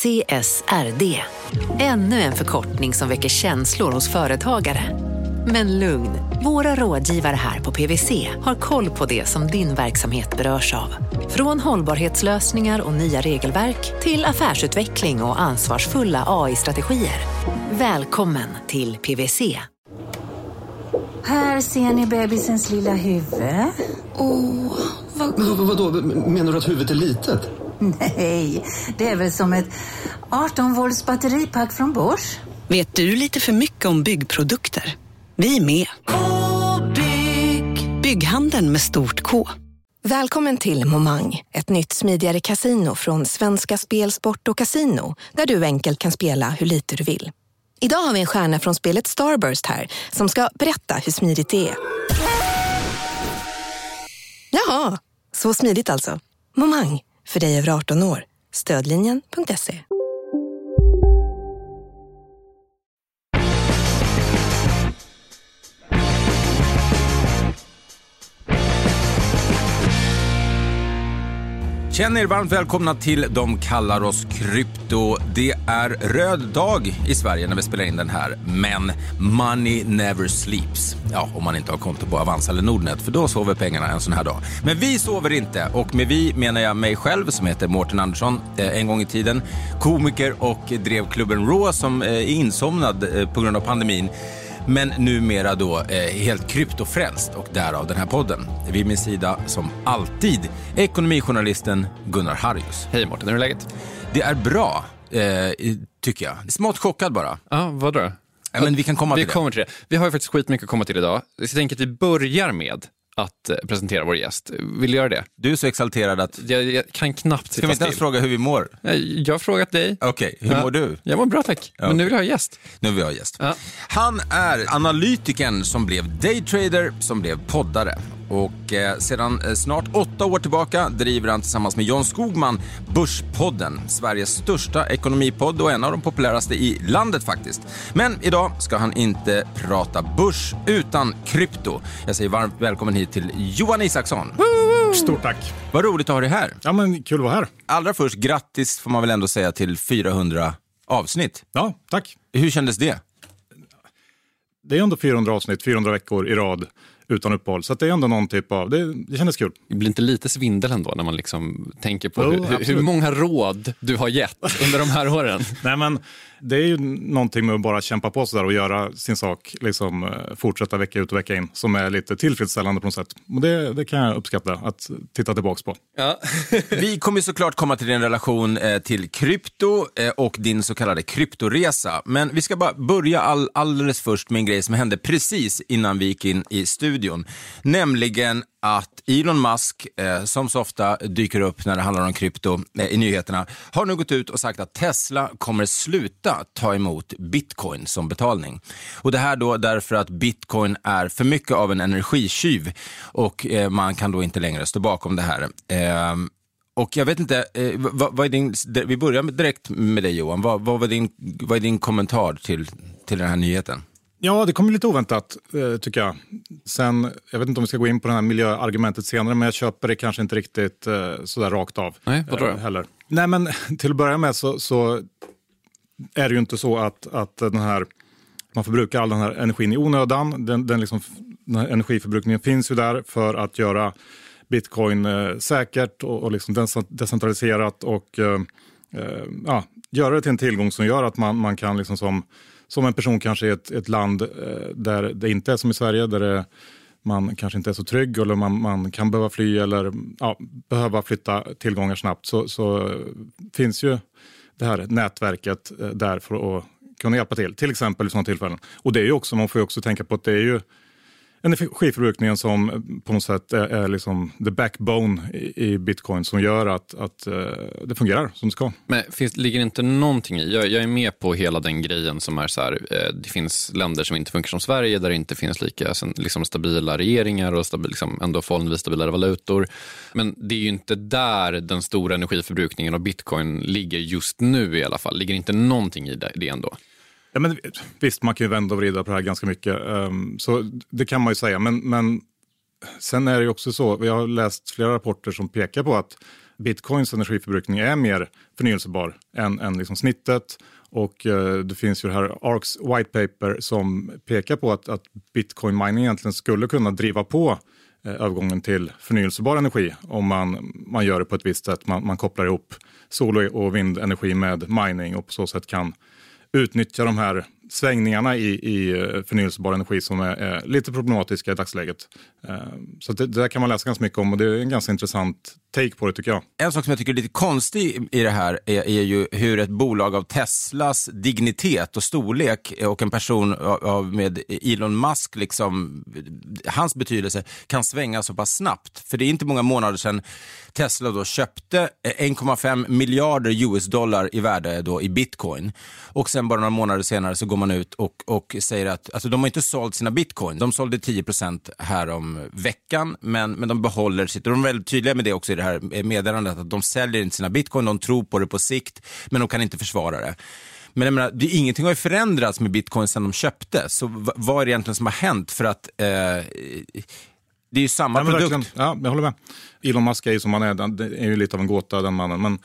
CSRD. Ännu en förkortning som väcker känslor hos företagare. Men lugn, våra rådgivare här på PWC har koll på det som din verksamhet berörs av. Från hållbarhetslösningar och nya regelverk till affärsutveckling och ansvarsfulla AI-strategier. Välkommen till PWC. Här ser ni bebisens lilla huvud. Åh, vad... Men vad, vadå, menar du att huvudet är litet? Nej, det är väl som ett 18 volts batteripack från Bosch. Vet du lite för mycket om byggprodukter? Vi är med. -bygg. Bygghandeln med stort K. Välkommen till Momang, ett nytt smidigare kasino från Svenska Spel, Sport och Casino där du enkelt kan spela hur lite du vill. Idag har vi en stjärna från spelet Starburst här som ska berätta hur smidigt det är. Jaha, så smidigt alltså. Momang, för dig över 18 år. Stödlinjen.se. Känn er varmt välkomna till De kallar oss krypto. Det är röd dag i Sverige när vi spelar in den här, men money never sleeps. Ja, om man inte har konto på Avanza eller Nordnet, för då sover pengarna en sån här dag. Men vi sover inte och med vi menar jag mig själv som heter Mårten Andersson, eh, en gång i tiden komiker och drev klubben Raw som eh, är insomnad eh, på grund av pandemin men numera då eh, helt kryptofrälst och därav den här podden. Vid min sida som alltid ekonomijournalisten Gunnar Harrius. Hej Mårten, hur är läget? Det är bra, eh, tycker jag. Smått chockad bara. Ja, vad då? Ja, men vi kan komma vi till det. Kommer till det. Vi har ju faktiskt skitmycket att komma till idag. Så jag tänker att vi börjar med att eh, presentera vår gäst. Vill du göra det? Du är så exalterad att... Jag, jag kan knappt Ska sitta vi inte ens fråga hur vi mår? Jag har frågat dig. Okej, hur Ja. mår du? Jag mår bra tack. Men nu vill jag ha gäst. Nu vill vi ha gäst. Ja. Han är analytikern som blev daytrader, som blev poddare. Och eh, sedan eh, snart åtta år tillbaka driver han tillsammans med John Skogman Börspodden, Sveriges största ekonomipodd och en av de populäraste i landet faktiskt. Men idag ska han inte prata börs utan krypto. Jag säger varmt välkommen hit till Johan Isaksson. Stort tack. Vad roligt att ha dig här. Ja, men kul att vara här. Allra först, grattis får man väl ändå säga till 400 avsnitt. Ja, tack. Hur kändes det? Det är ändå 400 avsnitt, 400 veckor i rad utan uppehåll. Så det är ändå någon typ av, det, det kändes kul. Det blir inte lite svindel ändå när man liksom tänker på Jo, hur, hur många råd du har gett under de här åren? Nej, men det är ju någonting med att bara kämpa på sådär och göra sin sak, liksom eh, fortsätta vecka ut och vecka in, som är lite tillfredsställande på något sätt. Och det, det kan jag uppskatta att titta tillbaks på. Ja. Vi kommer såklart komma till din relation eh, till krypto eh, och din så kallade kryptoresa. Men vi ska bara börja all, alldeles först med en grej som hände precis innan vi gick in i studion. Nämligen att Elon Musk, som så ofta dyker upp när det handlar om krypto i nyheterna, har nu gått ut och sagt att Tesla kommer sluta ta emot bitcoin som betalning. Och det här då därför att bitcoin är för mycket av en energitjuv och eh, man kan då inte längre stå bakom det här. Ehm, och jag vet inte, eh, vad, vad är din, vi börjar direkt med dig Johan. Vad, vad, var din, vad är din kommentar till, till den här nyheten? Ja, det kommer lite oväntat, eh, tycker jag. Sen, jag vet inte om vi ska gå in på det här miljöargumentet senare, men jag köper det kanske inte riktigt eh, sådär rakt av. Nej, vadå då? eh, heller. Nej, men till att börja med så, så är det ju inte så att, att den här, man förbrukar all den här energin i onödan. Den, den, liksom, den här energiförbrukningen finns ju där för att göra bitcoin eh, säkert och, och liksom decentraliserat och eh, eh, ja, göra det till en tillgång som gör att man, man kan liksom som, som en person kanske i ett, ett land eh, där det inte är som i Sverige, där det, man kanske inte är så trygg eller man, man kan behöva fly eller ja, behöva flytta tillgångar snabbt så, så eh, finns ju det här nätverket eh, där för att kunna hjälpa till, till exempel i sådana tillfällen. Och det är ju också, man får ju också tänka på att det är ju energiförbrukningen som eh, på något sätt är, är liksom the backbone i, i bitcoin som gör att, att eh, det fungerar som det ska. Men finns, ligger inte någonting i, jag, jag är med på hela den grejen som är så här, eh, det finns länder som inte funkar som Sverige där det inte finns lika liksom, stabila regeringar och stabil, liksom, ändå förhållandevis stabilare valutor. Men det är ju inte där den stora energiförbrukningen av bitcoin ligger just nu i alla fall. Ligger inte någonting i det, det ändå? Ja, men visst, man kan ju vända och vrida på det här ganska mycket. Um, så det kan man ju säga. Men, men sen är det ju också så, jag har läst flera rapporter som pekar på att bitcoins energiförbrukning är mer förnyelsebar än, än liksom snittet. Och eh, det finns ju det här Arcs white paper som pekar på att, att bitcoin mining egentligen skulle kunna driva på eh, övergången till förnyelsebar energi om man, man gör det på ett visst sätt. Man, man kopplar ihop sol och vindenergi med mining och på så sätt kan utnyttja de här svängningarna i, i eh, förnyelsebar energi som är, är lite problematiska i dagsläget. Ehm, så det, det där kan man läsa ganska mycket om och det är en ganska intressant take på det tycker jag. En sak som jag tycker är lite konstig i det här är, är ju hur ett bolag av Teslas dignitet och storlek och en person av, med Elon Musk, liksom, hans betydelse, kan svänga så pass snabbt. För det är inte många månader sedan Tesla då köpte 1,5 miljarder US-dollar i värde då i bitcoin. Och sen bara några månader senare så går man ut och, och säger att, alltså de har inte sålt sina bitcoin. De sålde 10 procent härom om veckan, men, men de behåller sitt. De är väldigt tydliga med det också i det här meddelandet, att de säljer inte sina bitcoin, de tror på det på sikt, men de kan inte försvara det. Men jag menar, det, ingenting har ju förändrats med bitcoin sedan de köpte, så vad är det egentligen som har hänt? För att eh, det är ju samma ja, produkt. Ja, jag håller med. Elon Musk är ju som han är, det är ju lite av en gåta den mannen. Men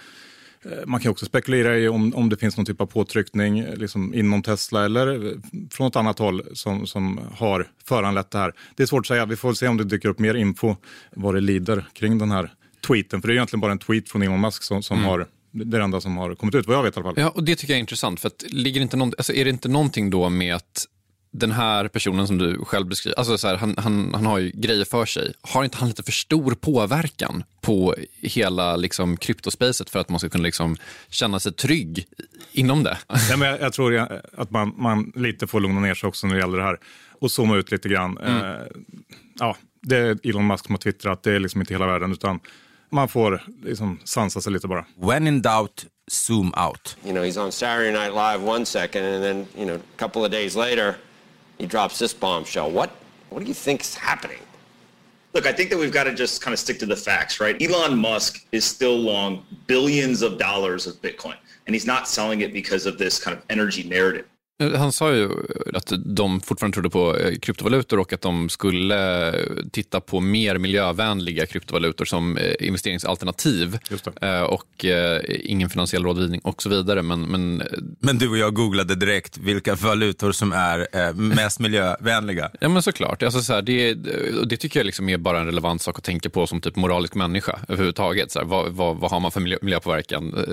man kan också spekulera i om, om det finns någon typ av påtryckning eh, liksom inom Tesla eller eh, från ett annat håll som, som har föranlett det här. Det är svårt att säga. Vi får se om det dyker upp mer info vad det lider kring den här tweeten. För det är egentligen bara en tweet från Elon Musk som, som mm. har det enda som har kommit ut, vad jag vet i alla fall. Ja, och det tycker jag är intressant. För att ligger inte någon, alltså är det inte någonting då med att den här personen som du själv beskriver, alltså så här, han, han, han har ju grejer för sig. Har inte han lite för stor påverkan på hela liksom, kryptospacet för att man ska kunna liksom, känna sig trygg inom det? Ja, men jag, jag tror att man, man lite får lugna ner sig också när det gäller det här och zooma ut lite grann. Mm. Eh, ja, det är Elon Musk som har twittrat, det är liksom inte hela världen utan man får liksom sansa sig lite bara. When in doubt, zoom out. You know, he's on Saturday Night Live one second and then, you know, a couple of days later he drops this bombshell. What what do you think is happening? Look, I think that we've got to just kind of stick to the facts, right? Elon Musk is still long billions of dollars of Bitcoin, and he's not selling it because of this kind of energy narrative. Han sa ju att de fortfarande trodde på eh, kryptovalutor och att de skulle titta på mer miljövänliga kryptovalutor som eh, investeringsalternativ. Eh, och ingen finansiell rådgivning och så vidare. Men, men... men du och jag googlade direkt vilka valutor som är mest miljövänliga. Ja men såklart. Alltså, så här, det, det tycker jag liksom är bara en relevant sak att tänka på som typ moralisk människa överhuvudtaget. Så här, vad, vad, vad har man för miljö, miljöpåverkan?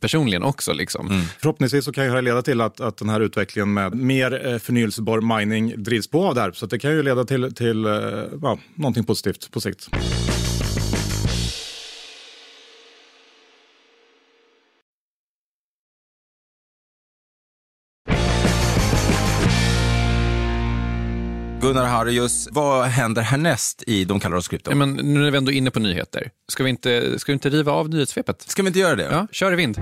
Personligen också. Liksom. Mm. Förhoppningsvis så kan det leda till att, att den här utvecklingen med mer eh, förnyelsebar mining drivs på av det här. Så det kan ju leda till, till eh, ja, någonting positivt på sikt. Gunnar Harrius, vad händer härnäst i De kallar oss krypto? Ja, men nu är vi ändå inne på nyheter. Ska vi inte, ska vi inte riva av nyhetssvepet? Ska vi inte göra det? Ja, kör i vind.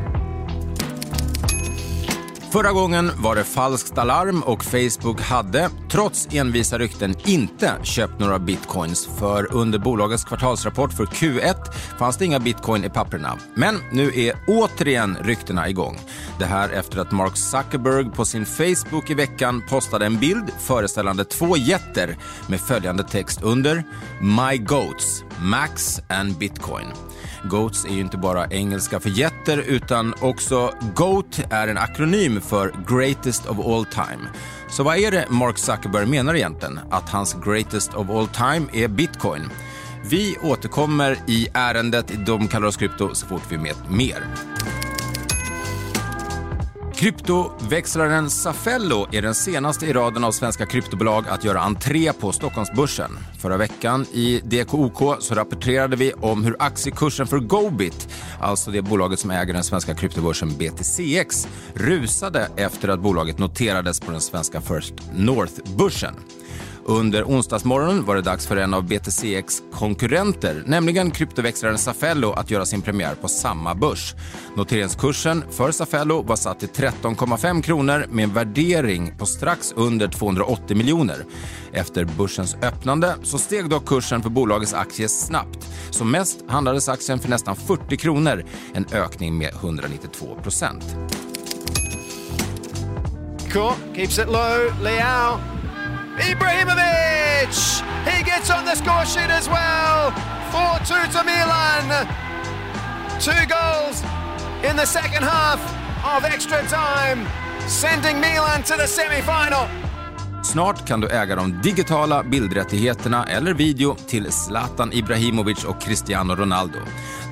Förra gången var det falskt alarm och Facebook hade, trots envisa rykten, inte köpt några bitcoins. För under bolagets kvartalsrapport för Q1 fanns det inga bitcoin i papperna. Men nu är återigen ryktena igång. Det här efter att Mark Zuckerberg på sin Facebook i veckan postade en bild föreställande två jätter med följande text under “My Goats, Max and Bitcoin”. Goats är ju inte bara engelska för jätter utan också GOAT är en akronym för Greatest of All Time. Så vad är det Mark Zuckerberg menar egentligen? Att hans greatest of all time är bitcoin? Vi återkommer i ärendet De kallar oss krypto så fort vi vet mer. Kryptoväxlaren Safello är den senaste i raden av svenska kryptobolag att göra entré på Stockholmsbörsen. Förra veckan i DKOK så rapporterade vi om hur aktiekursen för Gobit, alltså det bolaget som äger den svenska kryptobörsen BTCX, rusade efter att bolaget noterades på den svenska First North-börsen. Under onsdagsmorgonen var det dags för en av BTCX konkurrenter, nämligen kryptoväxlaren Safello, att göra sin premiär på samma börs. Noteringskursen för Safello var satt till 13,5 kronor med en värdering på strax under 280 miljoner. Efter börsens öppnande så steg dock kursen för bolagets aktie snabbt. Som mest handlades aktien för nästan 40 kronor, en ökning med 192 procent. Keeps it low, Liao Ibrahimovic! He gets on the score sheet as well. 4-2 to Milan. Two goals in the second half of extra time, sending Milan to the semi-final. Snart kan du äga de digitala bildrättigheterna eller video till Zlatan Ibrahimovic och Cristiano Ronaldo.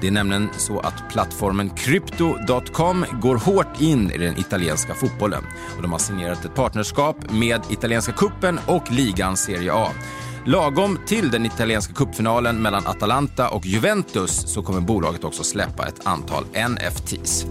Det är nämligen så att plattformen Crypto.com går hårt in i den italienska fotbollen. Och de har signerat ett partnerskap med italienska kuppen och ligan Serie A. Lagom till den italienska cupfinalen mellan Atalanta och Juventus så kommer bolaget också släppa ett antal NFTs.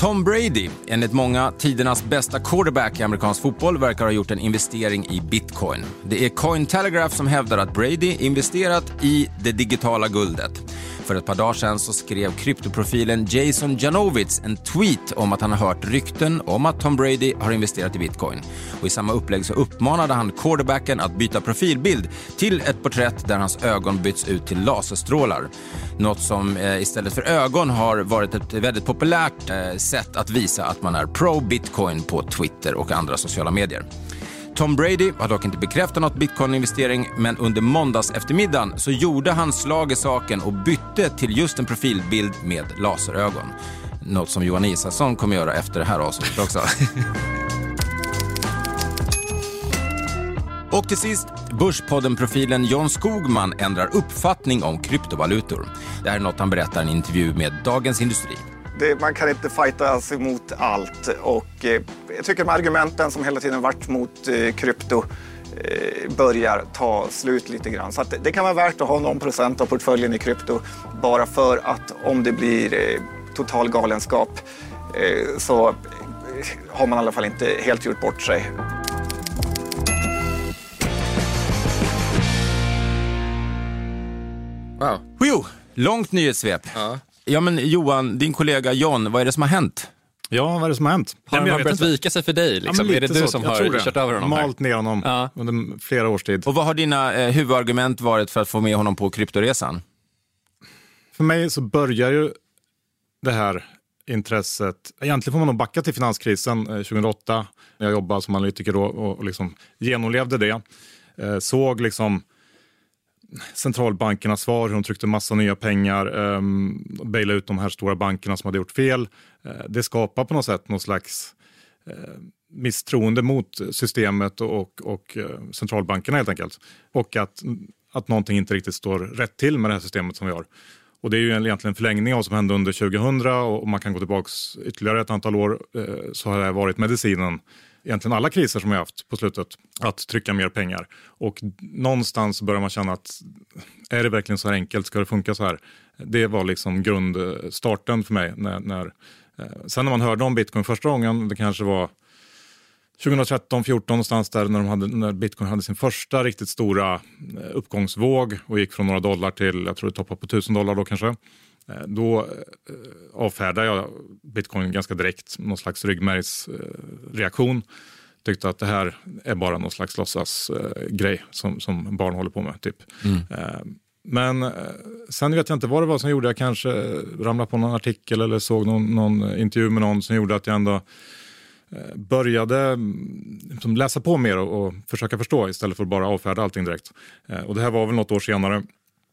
Tom Brady, enligt många tidernas bästa quarterback i amerikansk fotboll, verkar ha gjort en investering i bitcoin. Det är Cointelegraph som hävdar att Brady investerat i det digitala guldet. För ett par dagar sedan så skrev kryptoprofilen Jason Janowitz en tweet om att han har hört rykten om att Tom Brady har investerat i bitcoin. Och I samma upplägg så uppmanade han quarterbacken att byta profilbild till ett porträtt där hans ögon byts ut till laserstrålar. Något som eh, istället för ögon har varit ett väldigt populärt eh, sätt att visa att man är pro-bitcoin på Twitter och andra sociala medier. Tom Brady har dock inte bekräftat något bitcoin-investering men under måndags eftermiddagen så gjorde han slag i saken och bytte till just en profilbild med laserögon. Något som Johan Isaksson kommer göra efter det här avsnittet också. Och till sist, Börspodden-profilen John Skogman ändrar uppfattning om kryptovalutor. Det här är något han berättar i en intervju med Dagens Industri. Det, man kan inte fighta sig mot allt. Och, eh, jag tycker de argumenten som hela tiden varit mot eh, krypto eh, börjar ta slut lite grann. Så det, det, kan vara värt att ha någon procent av portföljen i krypto bara för att om det blir eh, total galenskap eh, så har man i alla fall inte helt gjort bort sig. Wow. Långt nyhetssvep. Ja. Ja, men Johan, din kollega John, vad är det som har hänt? Ja, vad är det som har hänt? Har han börjat vika sig för dig? Liksom? Ja, är det du så. som har kört över honom? Malt ner honom ja. under flera års tid. Och vad har dina eh, huvudargument varit för att få med honom på kryptoresan? För mig så börjar ju det här intresset, egentligen får man nog backa till finanskrisen eh, 2008 när jag jobbade som analytiker då och, och liksom genomlevde det. Eh, såg liksom centralbankernas svar, hur de tryckte massa nya pengar, ehm, eh, baila ut de här stora bankerna som hade gjort fel. Eh, det skapar på något sätt någon slags eh, misstroende mot systemet och, och eh, centralbankerna helt enkelt. Och att, att någonting inte riktigt står rätt till med det här systemet som vi har. Och det är ju egentligen en förlängning av vad som hände under 2000 och om man kan gå tillbaka ytterligare ett antal år eh, så har det varit medicinen egentligen alla kriser som vi haft på slutet, att trycka mer pengar. Och någonstans börjar man känna att är det verkligen så här enkelt, ska det funka så här? Det var liksom grundstarten för mig. När, när, eh, sen när man hörde om bitcoin första gången, det kanske var 2013, 14 någonstans där när, de hade, när bitcoin hade sin första riktigt stora eh, uppgångsvåg och gick från några dollar till, jag tror det toppade på 1000 dollar då kanske. Eh, då avfärdade jag bitcoin ganska direkt, någon slags ryggmärgsreaktion. Tyckte att det här är bara någon slags låtsasgrej som, som barn håller på med. Typ. Mm. Men sen vet jag inte vad det var som gjorde, jag kanske ramlade på någon artikel eller såg någon, någon intervju med någon som gjorde att jag ändå började liksom läsa på mer och, och, försöka förstå istället för att bara avfärda allting direkt. Och det här var väl något år senare.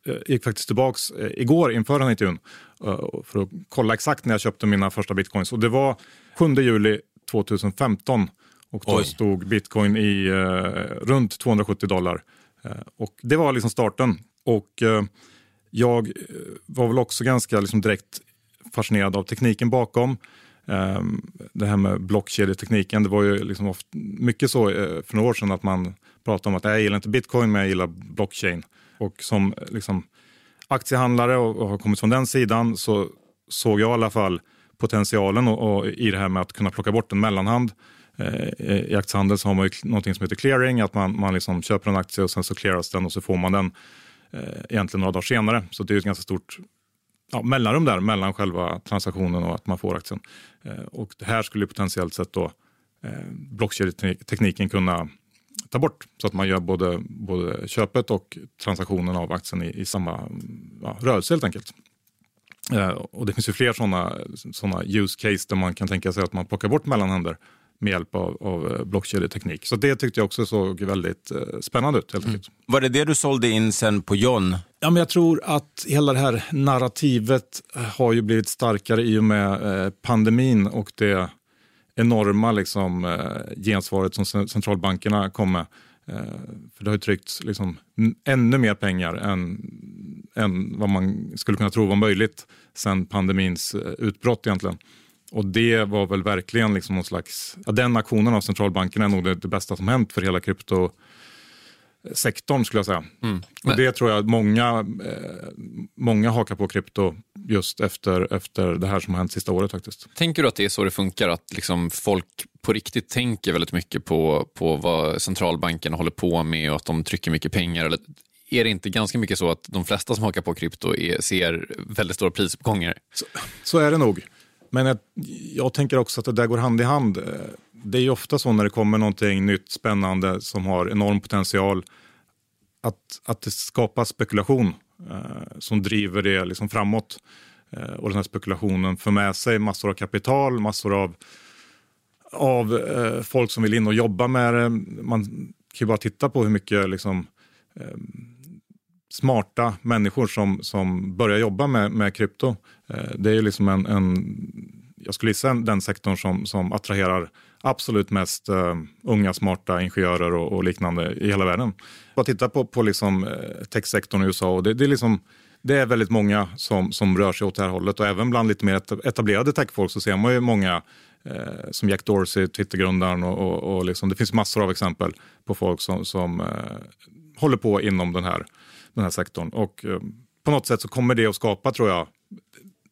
Jag gick faktiskt tillbaks igår inför den här intervjun för att kolla exakt när jag köpte mina första bitcoins. Och det var 7 juli 2015 och då Oj. stod bitcoin i eh, runt 270 dollar. Eh, och det var liksom starten. Och eh, jag var väl också ganska liksom direkt fascinerad av tekniken bakom. Um, det här med blockkedjetekniken, det var ju liksom ofta, mycket så för några år sedan att man pratade om att jag gillar inte bitcoin men jag gillar blockchain. Och som liksom, aktiehandlare och, och har kommit från den sidan så såg jag i alla fall potentialen och, och i det här med att kunna plocka bort en mellanhand. Eh, I aktiehandel så har man ju någonting som heter clearing, att man, man liksom köper en aktie och sen så clearas den och så får man den eh, egentligen några dagar senare. Så det är ett ganska stort ja, mellanrum där mellan själva transaktionen och att man får aktien. Eh, och det här skulle potentiellt sett då eh, blockkedjetekniken kunna ta bort så att man gör både, både köpet och transaktionen av aktien i, i samma ja, rörelse helt enkelt. Eh, och det finns ju fler sådana såna use case där man kan tänka sig att man plockar bort mellanhänder med hjälp av, av eh, blockkedjeteknik. Så det tyckte jag också såg väldigt eh, spännande ut. Helt Mm. enkelt. Var det det du sålde in sen på John? Ja, men jag tror att hela det här narrativet har ju blivit starkare i och med eh, pandemin och det enorma liksom, eh, gensvaret som centralbankerna kom med. Eh, för det har ju tryckts liksom, ännu mer pengar än, än vad man skulle kunna tro var möjligt sen pandemins eh, utbrott egentligen. Och det var väl verkligen liksom någon slags, ja, den aktionen av centralbankerna är nog det, det bästa som hänt för hela krypto sektorn skulle jag säga. Och det tror jag att många, eh, många hakar på krypto just efter, efter det här som har hänt sista året faktiskt. Tänker du att det är så det funkar? Att liksom folk på riktigt tänker väldigt mycket på, på vad centralbankerna håller på med och att de trycker mycket pengar? Eller är det inte ganska mycket så att de flesta som hakar på krypto är, ser väldigt stora prisuppgångar? Så är det nog. Men jag, jag tänker också att det där går hand i hand. Det är ju ofta så när det kommer någonting nytt, spännande, som har enorm potential, att, att det skapas spekulation eh, som driver det liksom framåt. Eh, och den här spekulationen för med sig massor av kapital, massor av, av eh, folk som vill in och jobba med det. Man kan ju bara titta på hur mycket liksom, eh, smarta människor som, som börjar jobba med, med krypto. Eh, det är ju liksom en, en, jag skulle gissa den sektorn som, som attraherar absolut mest uh, unga smarta ingenjörer och, och liknande i hela världen. Bara titta på, på liksom, eh, techsektorn i USA och det, det, är liksom, det är väldigt många som, som rör sig åt det här hållet och även bland lite mer etablerade techfolk så ser man ju många eh, som Jack Dorsey, Twittergrundaren och, och, och liksom, det finns massor av exempel på folk som, som eh, håller på inom den här, den här sektorn. Och eh, på något sätt så kommer det att skapa, tror jag,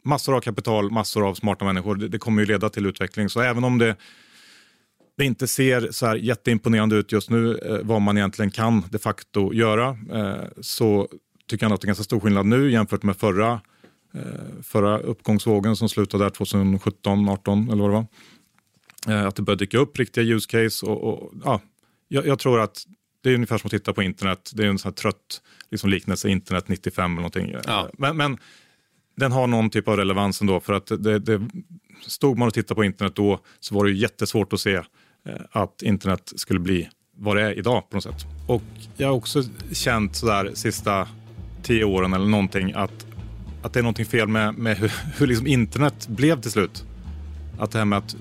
massor av kapital, massor av smarta människor. Det, det kommer ju leda till utveckling. Så även om det, det inte ser så här jätteimponerande ut just nu, eh, vad man egentligen kan de facto göra, eh, så tycker jag att det är ganska stor skillnad nu jämfört med förra, eh, förra uppgångsvågen som slutade där 2017, 18 eller vad det var. Att det börjar dyka upp riktiga use case. Och, och, ja, jag, jag tror att det är ungefär som att titta på internet. Det är en sån här trött liksom liknelse, internet 95 eller någonting. Eh, Men, men den har någon typ av relevans ändå. För att det, det, stod man och tittade på internet då så var det jättesvårt att se att internet skulle bli vad det är idag på något sätt. Och jag har också känt sådär sista tio åren eller någonting att, att det är någonting fel med, med hur, hur liksom internet blev till slut. Att det här med att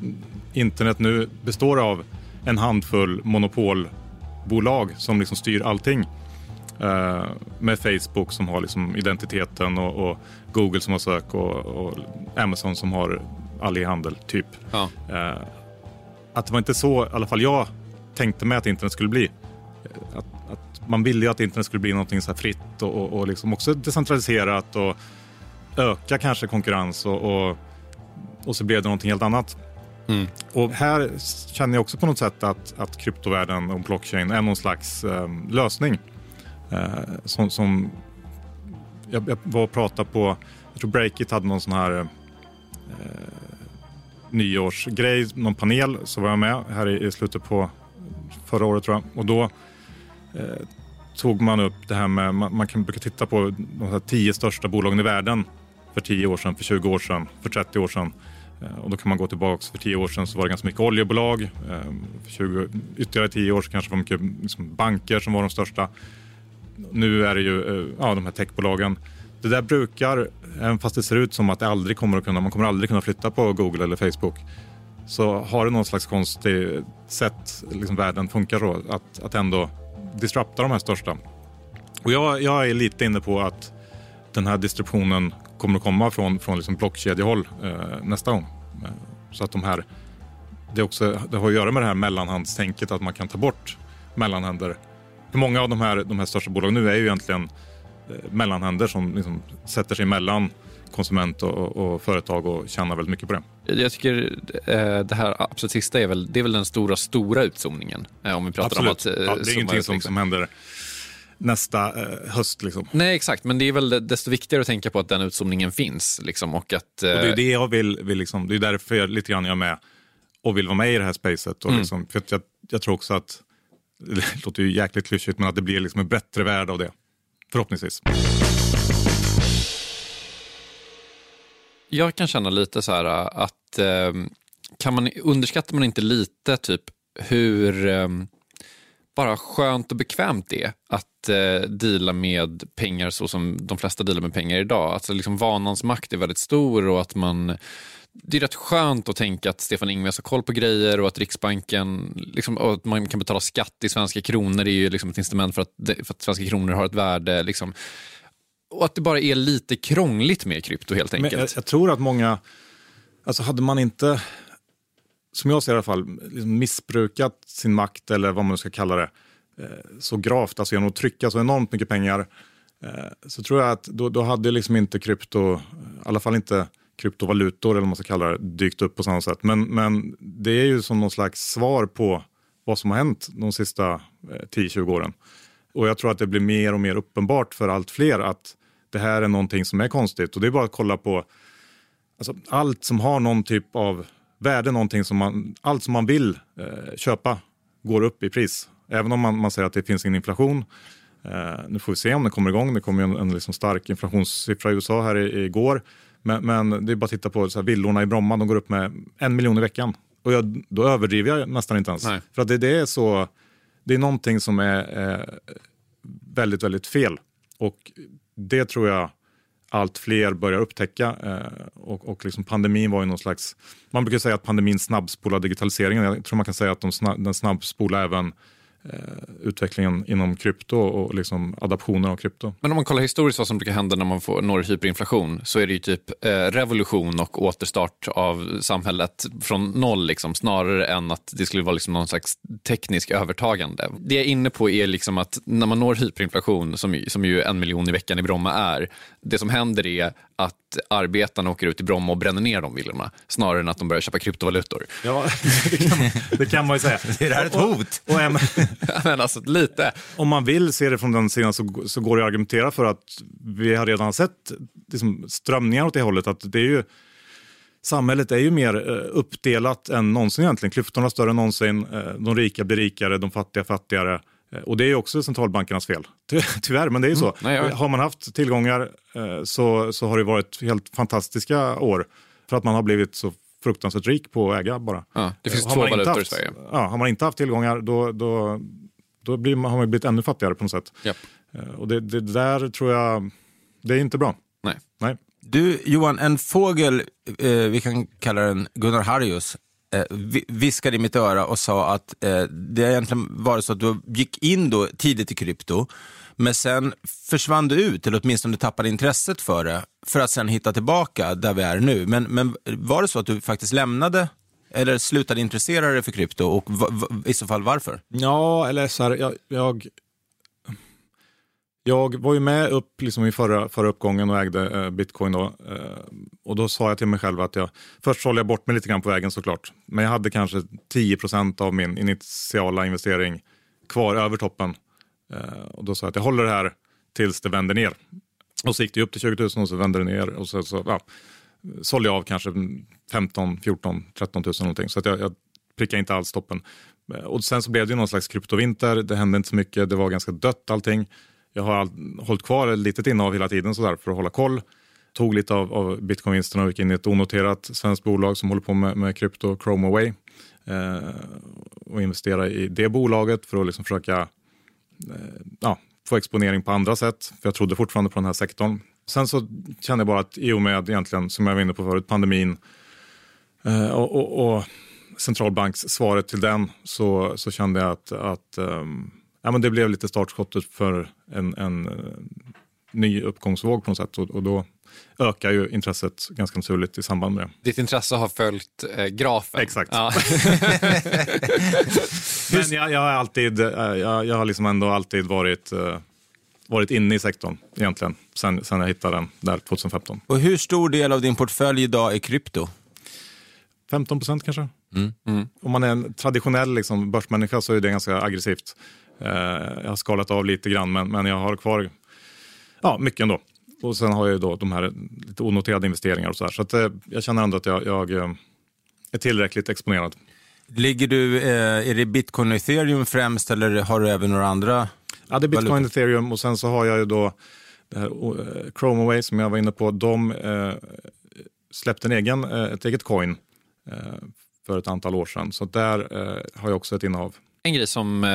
internet nu består av en handfull monopolbolag som liksom styr allting. Eh, med Facebook som har liksom identiteten och, och Google som har sök och, och Amazon som har all e-handel, typ. Eh, att det var inte så, i alla fall jag tänkte mig att internet skulle bli. Eh, Att, att man ville ju att internet skulle bli någonting så här fritt och, och, och liksom också decentraliserat och öka kanske konkurrens och, och, och så blev det någonting helt annat. Och här känner jag också på något sätt att, att kryptovärlden och blockchain är någon slags eh, lösning. Eh, som, som jag, jag var och pratade på, jag tror Breakit hade någon sån här eh, nyårsgrej, någon panel, så var jag med här i, i slutet på förra året tror jag. Och då eh, tog man upp det här med, man, man kan brukar titta på de här tio största bolagen i världen för 10 år sedan, för 20 år sedan, för 30 år sedan. Eh, Och då kan man gå tillbaka, för 10 år sedan så var det ganska mycket oljebolag. Eh, För 20, ytterligare 10 år så kanske det var mycket liksom banker som var de största. Nu är det ju eh, ja, de här techbolagen. Det där brukar, även fast det ser ut som att det aldrig kommer att kunna, man kommer aldrig kunna flytta på Google eller Facebook, så har det någon slags konstig sätt liksom världen funkar så, att, att ändå disrupta de här största. Och jag, jag är lite inne på att den här disruptionen kommer att komma från, från liksom blockkedjehåll eh, nästa gång. Så att de här, det, också, det har att göra med det här mellanhandstänket, att man kan ta bort mellanhänder. För många av de här, de här största bolagen nu är ju egentligen mellanhänder som liksom sätter sig mellan konsument och, och, företag och tjänar väldigt mycket på det. Jag tycker eh, det här absolut sista är väl, det är väl den stora, stora utzoomningen. Eh, om vi pratar Absolut. om att... eh, ja, det är ingenting ut, som, liksom. som händer nästa eh, höst. Liksom. Nej, exakt. Men det är väl desto viktigare att tänka på att den utzoomningen finns. Liksom, och att, eh, Och det är det jag vill, vill liksom, det är därför jag lite grann jag är med och vill vara med i det här spacet. Och Mm. liksom, för jag, jag tror också att, det låter ju jäkligt klyschigt, men att det blir liksom en bättre värld av det. Förhoppningsvis. Jag kan känna lite så här äh, att ehm, kan man, underskattar man inte lite typ hur ehm, bara skönt och bekvämt det är att eh, deala med pengar så som de flesta dealar med pengar idag. Alltså liksom vanans makt är väldigt stor och att man det är rätt skönt att tänka att Stefan Ingves har koll på grejer och att Riksbanken, liksom, och att man kan betala skatt i svenska kronor är ju liksom ett instrument för att, för att svenska kronor har ett värde. Liksom. Och att det bara är lite krångligt med krypto helt enkelt. Jag, jag, tror att många, alltså hade man inte, som jag ser i alla fall, liksom missbrukat sin makt eller vad man ska kalla det, eh, så gravt, alltså genom att trycka så enormt mycket pengar, eh, så tror jag att då, då hade liksom inte krypto, i alla fall inte kryptovalutor eller vad man ska kalla det, dykt upp på samma sätt. Men, men det är ju som någon slags svar på vad som har hänt de sista eh, 10-20 åren. Och jag tror att det blir mer och mer uppenbart för allt fler att det här är någonting som är konstigt. Och det är bara att kolla på alltså, allt som har någon typ av värde, någonting som man, allt som man vill eh, köpa går upp i pris. Även om man, man säger att det finns ingen inflation. Eh, nu får vi se om det kommer igång. Det kom ju en, en liksom stark inflationssiffra i USA här i, igår. Men, men det är bara att titta på så här, villorna i Bromma, de går upp med en miljon i veckan. Och jag, då överdriver jag nästan inte ens. Nej. För att det, det, är så, det är någonting som är eh, väldigt, väldigt fel. Och det tror jag allt fler börjar upptäcka. Eh, och och liksom pandemin var ju någon slags... Man brukar säga att pandemin snabbspolar digitaliseringen. Jag tror man kan säga att de snabb, den snabbspolar även Eh, utvecklingen inom krypto och liksom adaptionen av krypto. Men om man kollar historiskt vad som brukar hända när man får, når hyperinflation så är det ju typ eh, revolution och återstart av samhället från noll liksom, snarare än att det skulle vara liksom någon slags teknisk övertagande. Det jag är inne på är liksom att när man når hyperinflation, som, som ju en miljon i veckan i Bromma är, det som händer är att arbetarna åker ut i Bromma och bränner ner de villorna snarare än att de börjar köpa kryptovalutor. Ja, det kan man, det kan man ju säga. är det här ett hot? Och, och, och, men alltså, lite. Om man vill se det från den sidan så, så går det att argumentera för att vi har redan sett liksom, strömningar åt det hållet. Att det är ju, samhället är ju mer eh, uppdelat än någonsin egentligen. Klyftorna är större än någonsin. Eh, de rika blir rikare, de fattiga fattigare. Eh, och det är också centralbankernas fel. Tyvärr, men det är ju så. Mm, nej, har man haft tillgångar så, så har det varit helt fantastiska år. För att man har blivit så fruktansvärt rik på att äga bara. Ja, det finns har två valutor haft, i Sverige. Ja, har man inte haft tillgångar då, då, då blir man, har man blivit ännu fattigare på något sätt. Yep. Eh, och det, det, där tror jag, det är inte bra. Nej. Nej. Du Johan, en fågel, eh, vi kan kalla den Gunnar Harrius, eh, Eh, viskade i mitt öra och sa att eh, det egentligen var så att du gick in då tidigt i krypto men sen försvann du ut, eller åtminstone tappade intresset för det, för att sen hitta tillbaka där vi är nu. Men, men var det så att du faktiskt lämnade eller slutade intressera dig för krypto och i så fall varför? Ja, eller så här, jag, jag, jag var ju med upp liksom i förra, förra uppgången och ägde eh, bitcoin då. Eh, och då sa jag till mig själv att jag, först sålde jag bort mig lite grann på vägen såklart. Men jag hade kanske 10% av min initiala investering kvar över toppen. Eh, och då sa jag att jag håller det här tills det vänder ner. Och så gick det upp till 20 000 och så vände det ner och så, så ja, sålde jag av kanske 15, 14, 13 000 någonting. Så att jag, jag prickade inte alls toppen. Eh, och sen så blev det någon slags kryptovinter. Det hände inte så mycket. Det var ganska dött allting. Jag har all, hållit kvar ett litet innehav hela tiden sådär, för att hålla koll. Tog lite av, av bitcoinvinsterna och gick in i ett onoterat svenskt bolag som håller på med, med krypto, Chromaway. Eh, och investera i det bolaget för att liksom försöka Eh, ja, få exponering på andra sätt. För jag trodde fortfarande på den här sektorn. Sen så kände jag bara att i och med egentligen, som jag var inne på förut, pandemin eh, och, och, och centralbankssvaret till den så, så kände jag att, att um, ja, men det blev lite startskottet för en, en uh, ny uppgångsvåg på något sätt. Och, och, då ökar ju intresset ganska naturligt i samband med det. Ditt intresse har följt eh, grafen. Exakt. Ja. Men jag, jag, har alltid, eh, jag, jag har liksom ändå alltid varit, uh, varit inne i sektorn egentligen, sen, sen jag hittade den där 2015. Och hur stor del av din portfölj idag är krypto? 15 procent kanske. Mm. Mm. Om man är en traditionell liksom, börsmänniska så är det ganska aggressivt. Uh, jag har skalat av lite grann, men, men jag har kvar ja, mycket ändå. Och sen har jag ju då de här lite onoterade investeringar och så här. Så att, uh, jag känner ändå att jag, jag är tillräckligt exponerad. Ligger du, eh, är det bitcoin och ethereum främst eller har du även några andra? Ja, det är bitcoin och ethereum och sen så har jag ju då det här Chromaway som jag var inne på. De släppte en egen, ett eget coin för ett antal år sedan. Så där eh, har jag också ett innehav. En grej som eh,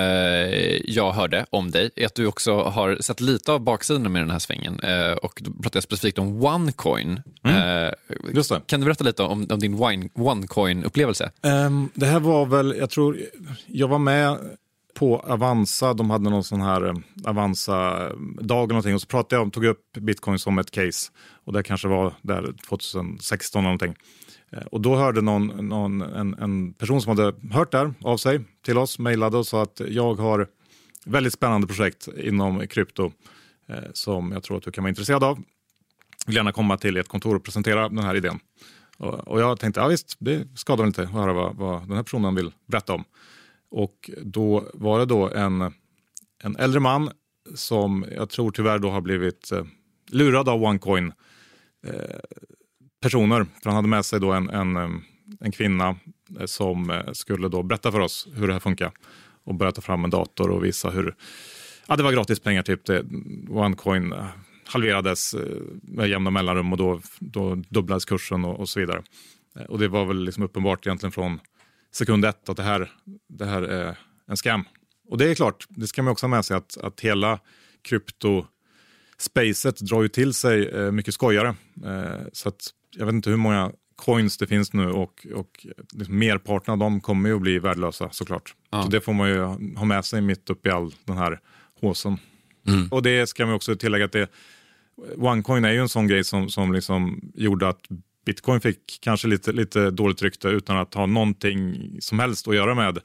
jag hörde om dig är att du också har sett lite av baksidan med den här svängen. Eh, och då pratar jag specifikt om OneCoin. Mm. Eh. Kan du berätta lite om, om din OneCoin-upplevelse? Ehm, det här var väl, jag tror, jag var med på Avanza, de hade någon sån här eh, Avanza-dag eller någonting och så pratade jag om, tog upp bitcoin som ett case. Och det kanske var där 2016 eller någonting. Eh, och då hörde någon, någon, en, en person som hade hört där av sig till oss, mejlade och sa att jag har väldigt spännande projekt inom krypto eh, som jag tror att du kan vara intresserad av. Vill gärna komma till ert kontor och presentera den här idén. Och, och jag tänkte, ja visst, det skadar väl inte att höra vad, vad den här personen vill berätta om. Och då var det då en, en äldre man som jag tror tyvärr då har blivit eh, lurad av OneCoin eh, personer. För han hade med sig då en, en, en kvinna eh, som eh, skulle då berätta för oss hur det här funkar och börja ta fram en dator och visa hur ja, det var gratis pengar. Typ. Det, OneCoin eh, halverades med jämna mellanrum och då, då dubblades kursen och, och så vidare. Och det var väl liksom uppenbart egentligen från sekund ett att det här, det här är en scam. Och det är klart, det ska man också ha med sig att, att hela krypto-spacet drar ju till sig mycket skojare. Så att jag vet inte hur många coins det finns nu och, och liksom merparten av dem kommer ju att bli värdelösa såklart. Ja. Så det får man ju ha med sig mitt uppe i all den här håsen. Och det ska man också tillägga att det, OneCoin är ju en sån grej som, som liksom gjorde att bitcoin fick kanske lite, lite dåligt rykte utan att ha någonting som helst att göra med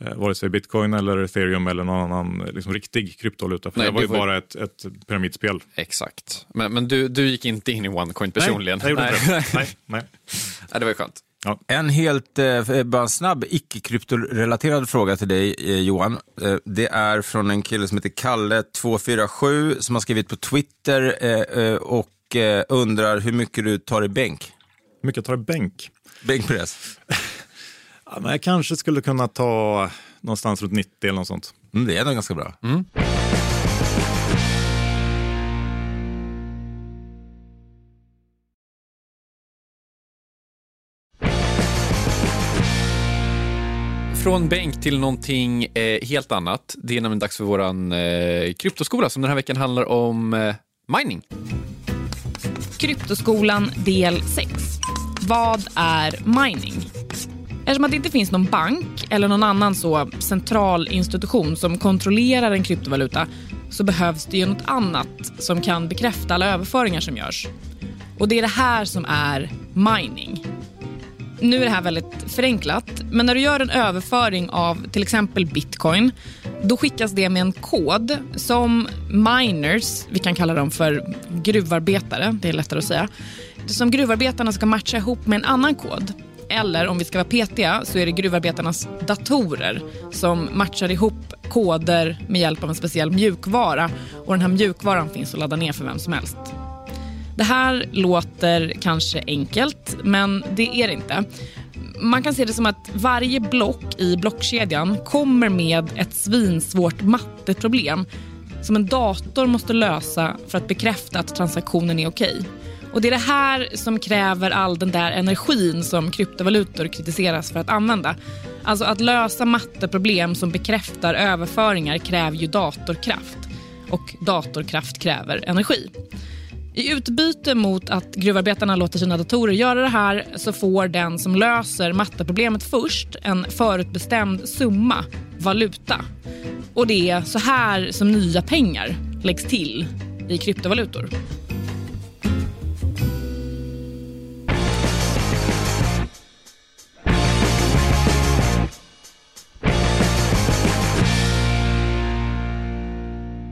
eh, vare sig bitcoin eller ethereum eller någon annan eh, liksom, riktig kryptovaluta. För Nej, det var ju var- bara ett, ett pyramidspel. Exakt. Men, men du, du gick inte in i OneCoin personligen? Nej, jag gjorde inte det. Nej, nej. Ja, det var ju skönt. En helt eh, bara en snabb icke-kryptorelaterad fråga till dig eh, Johan. Eh, det är från en kille som heter Kalle247 som har skrivit på Twitter eh, eh, och eh, undrar hur mycket du tar i bänk. Hur mycket tar i bänk? Bänkpress? Ja, men jag kanske skulle kunna ta någonstans runt 90 eller något sånt. Mm, det är nog ganska bra. Från bänk till någonting eh, helt annat. Det är nämligen dags för vår eh, kryptoskola som den här veckan handlar om eh, mining. Kryptoskolan del 6. Vad är mining? Eftersom att det inte finns någon bank eller någon annan så central institution som kontrollerar en kryptovaluta så behövs det ju något annat som kan bekräfta alla överföringar som görs. Och det är det här som är mining. Nu är det här väldigt förenklat, men när du gör en överföring av till exempel bitcoin, då skickas det med en kod som miners, vi kan kalla dem för gruvarbetare, det är lättare att säga, som gruvarbetarna ska matcha ihop med en annan kod. Eller om vi ska vara petiga så är det gruvarbetarnas datorer som matchar ihop koder med hjälp av en speciell mjukvara och den här mjukvaran finns att ladda ner för vem som helst. Det här låter kanske enkelt, men det är det inte. Man kan se det som att varje block i blockkedjan kommer med ett svinsvårt matteproblem som en dator måste lösa för att bekräfta att transaktionen är okej. Och Det är det här som kräver all den där energin som kryptovalutor kritiseras för att använda. Alltså att lösa matteproblem som bekräftar överföringar kräver ju datorkraft. Och datorkraft kräver energi. I utbyte mot att gruvarbetarna låter sina datorer göra det här så får den som löser matteproblemet först en förutbestämd summa valuta. Och det är så här som nya pengar läggs till i kryptovalutor.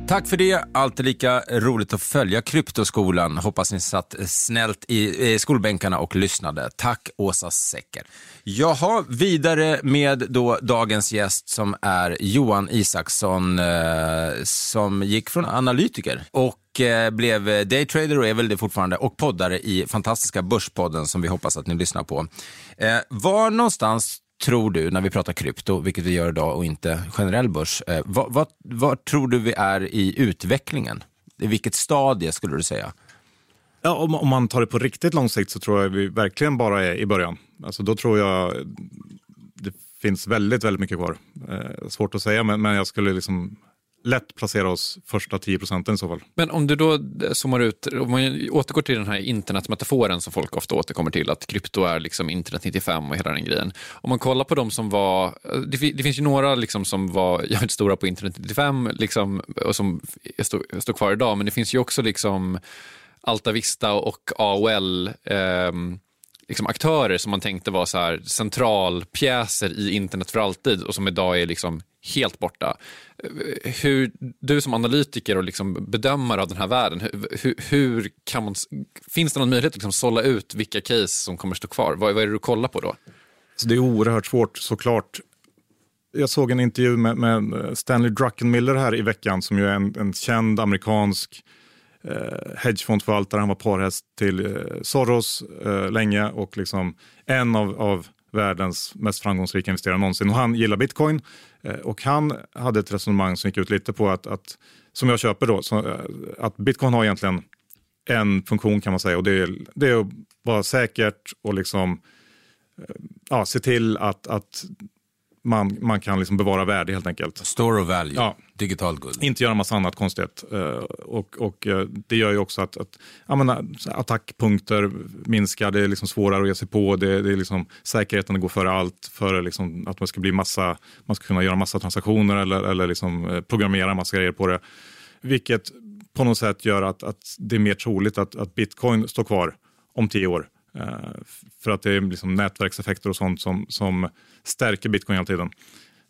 Tack för det. Alltid lika roligt att följa Kryptoskolan. Hoppas ni satt snällt i skolbänkarna och lyssnade. Tack Åsa Secker. Jaha, vidare med då dagens gäst som är Johan Isaksson eh, som gick från analytiker och eh, blev daytrader och är väl det fortfarande och poddare i fantastiska Börspodden som vi hoppas att ni lyssnar på. Eh, var någonstans tror du, när vi pratar krypto, vilket vi gör idag och inte generell börs, eh, vad, vad, vad tror du vi är i utvecklingen? I vilket stadie skulle du säga? Ja, om, om man tar det på riktigt lång sikt så tror jag vi verkligen bara är i början. Alltså då tror jag det finns väldigt, väldigt mycket kvar. Eh, svårt att säga, men, men jag skulle liksom lätt placera oss första 10 procenten i så fall. Men om du då zoomar ut, om man återgår till den här internetmetaforen som folk ofta återkommer till, att krypto är liksom internet 95 och hela den grejen. Om man kollar på de som var, det, det finns ju några liksom som var jävligt stora på internet 95 liksom, och som står, kvar idag, men det finns ju också liksom Alta Vista och AOL eh, liksom aktörer som man tänkte var så här centralpjäser i internet för alltid och som idag är liksom helt borta. Hur, du som analytiker och liksom bedömare av den här världen, hur, hur kan man, finns det någon möjlighet att liksom sålla ut vilka case som kommer stå kvar? Vad, vad är det du kollar på då? Så det är oerhört svårt såklart. Jag såg en intervju med, med Stanley Druckenmiller här i veckan som ju är en, en känd amerikansk eh, hedgefondförvaltare. Han var parhäst till eh, Soros eh, länge och liksom en av, av världens mest framgångsrika investerare någonsin. Och han gillar bitcoin eh, och han hade ett resonemang som gick ut lite på att, att som jag köper då, så, eh, att bitcoin har egentligen en funktion kan man säga och det är, det är att vara säkert och liksom eh, ja, se till att, att man, man kan liksom bevara värde helt enkelt. Store of value, ja. digitalt guld. Inte göra massa annat konstigt. Uh, och, och uh, det gör ju också att, att menar, attackpunkter minskar, det är liksom svårare att ge sig på, det, det är liksom, säkerheten går före allt, före liksom att man ska, bli massa, man ska kunna göra massa transaktioner eller, eller liksom, programmera massa grejer på det. Vilket på något sätt gör att, att det är mer troligt att, att bitcoin står kvar om tio år. Eh, för att det är liksom nätverkseffekter och sånt som, som stärker bitcoin hela tiden.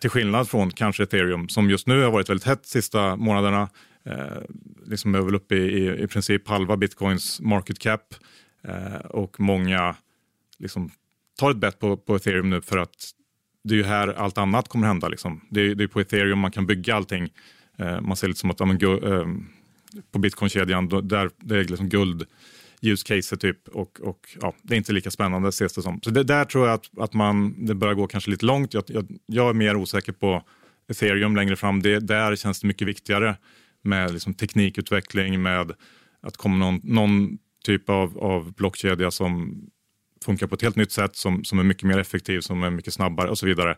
Till skillnad från kanske ethereum som just nu har varit väldigt hett de sista månaderna. Eh, liksom är väl uppe i, i, i princip halva bitcoins market cap eh, och många liksom tar ett bett på, på ethereum nu för att det är ju här allt annat kommer hända. Liksom. Det, är, det är på ethereum man kan bygga allting. Eh, man ser lite som att ja, men, eh, på bitcoinkedjan, där det är liksom guld use case typ och, och ja, det är inte lika spännande ses det som. Så det, där tror jag att, att man, det börjar gå kanske lite långt. Jag, jag, jag är mer osäker på ethereum längre fram. Det, där känns det mycket viktigare med liksom teknikutveckling, med att komma någon, någon typ av, av blockkedja som funkar på ett helt nytt sätt, som, som är mycket mer effektiv, som är mycket snabbare och så vidare.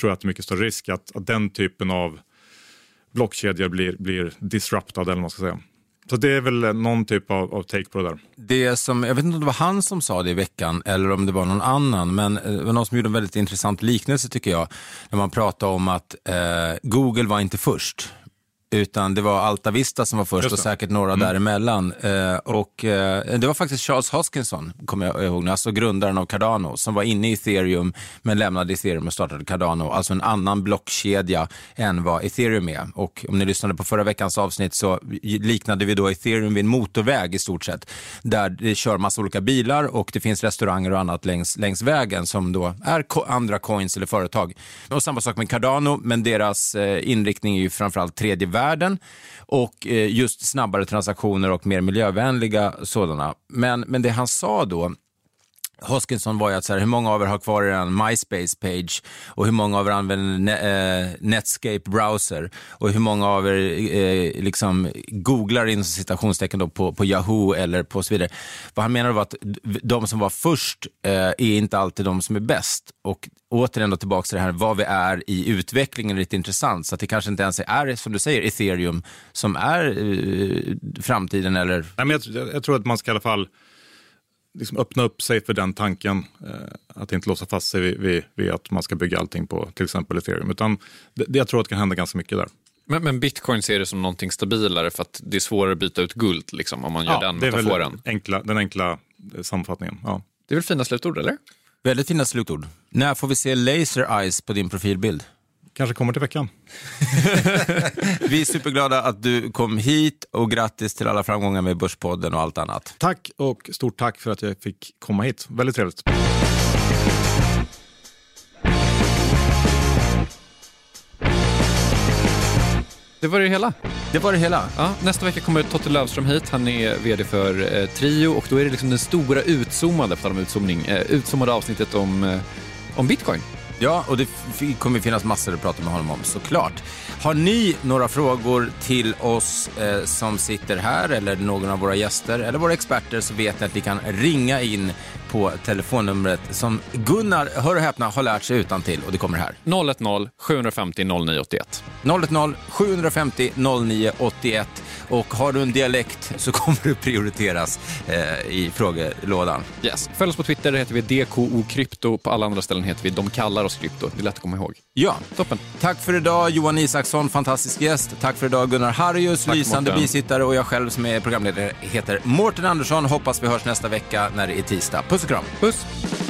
Tror jag att det är mycket större risk att, att den typen av blockkedjor blir, blir disruptad eller vad man ska säga. Så det är väl någon typ av, av, take på det där. Det som, jag vet inte om det var han som sa det i veckan eller om det var någon annan, men eh, det var någon som gjorde en väldigt intressant liknelse tycker jag. När man pratade om att eh, Google var inte först utan det var Alta Vista som var först och säkert några mm. däremellan. Eh, och, eh, det var faktiskt Charles Hoskinson, kommer jag ihåg, alltså grundaren av Cardano, som var inne i ethereum men lämnade ethereum och startade Cardano, alltså en annan blockkedja än vad ethereum är. Och om ni lyssnade på förra veckans avsnitt så liknade vi då ethereum vid en motorväg i stort sett, där det kör massa olika bilar och det finns restauranger och annat längs, längs vägen som då är andra coins eller företag. Och samma sak med Cardano, men deras eh, inriktning är ju framförallt tredje världen världen och eh, just snabbare transaktioner och mer miljövänliga sådana. Men, men det han sa då Hoskinson var ju att så här, hur många av er har kvar er MySpace-page och hur många av er använder ne eh, Netscape browser och hur många av er eh, liksom googlar in citationstecken då på, på Yahoo eller på så vidare. Vad han menade var att de som var först eh, är inte alltid de som är bäst och återigen då tillbaka till det här vad vi är i utvecklingen är lite intressant så att det kanske inte ens är, som du säger, ethereum som är eh, framtiden eller? Nej, men jag, jag tror att man ska i alla fall liksom öppna upp sig för den tanken. Eh, att inte låsa fast sig vid, vid, vid, att man ska bygga allting på till exempel ethereum. Utan det, jag tror att det kan hända ganska mycket där. Men, men bitcoin ser det som någonting stabilare för att det är svårare att byta ut guld liksom, om man gör ja, den metaforen? Det är väl enkla, den enkla eh, sammanfattningen. Ja. Det är väl fina slutord, eller? Väldigt fina slutord. När får vi se laser eyes på din profilbild? Kanske kommer till veckan. Vi är superglada att du kom hit och grattis till alla framgångar med Börspodden och allt annat. Tack och stort tack för att jag fick komma hit. Väldigt trevligt. Det var det hela. Det var det hela. Ja, nästa vecka kommer Totte Lövström hit. Han är vd för eh, Trio och då är det liksom den stora utzoomade, på tal om utzoomning, eh, utzoomade avsnittet om, eh, om bitcoin. Ja, och det kommer finnas massor att prata med honom om såklart. Har ni några frågor till oss eh, som sitter här eller någon av våra gäster eller våra experter så vet ni att ni kan ringa in på telefonnumret som Gunnar, hör och häpna, har lärt sig utan till och det kommer här. 010 750 0981. 010 750 0981 och har du en dialekt så kommer du prioriteras eh, i frågelådan. Yes. Följ oss på Twitter, där heter vi DKO Krypto. På alla andra ställen heter vi De kallar oss krypto. Det är lätt att komma ihåg. Ja, toppen. Tack för idag Johan Isaksson, fantastisk gäst. Tack för idag Gunnar Harrius, Tack, lysande Mårten. bisittare och jag själv som är programledare heter Mårten Andersson. Hoppas vi hörs nästa vecka när det är tisdag. Puss och kram. Puss.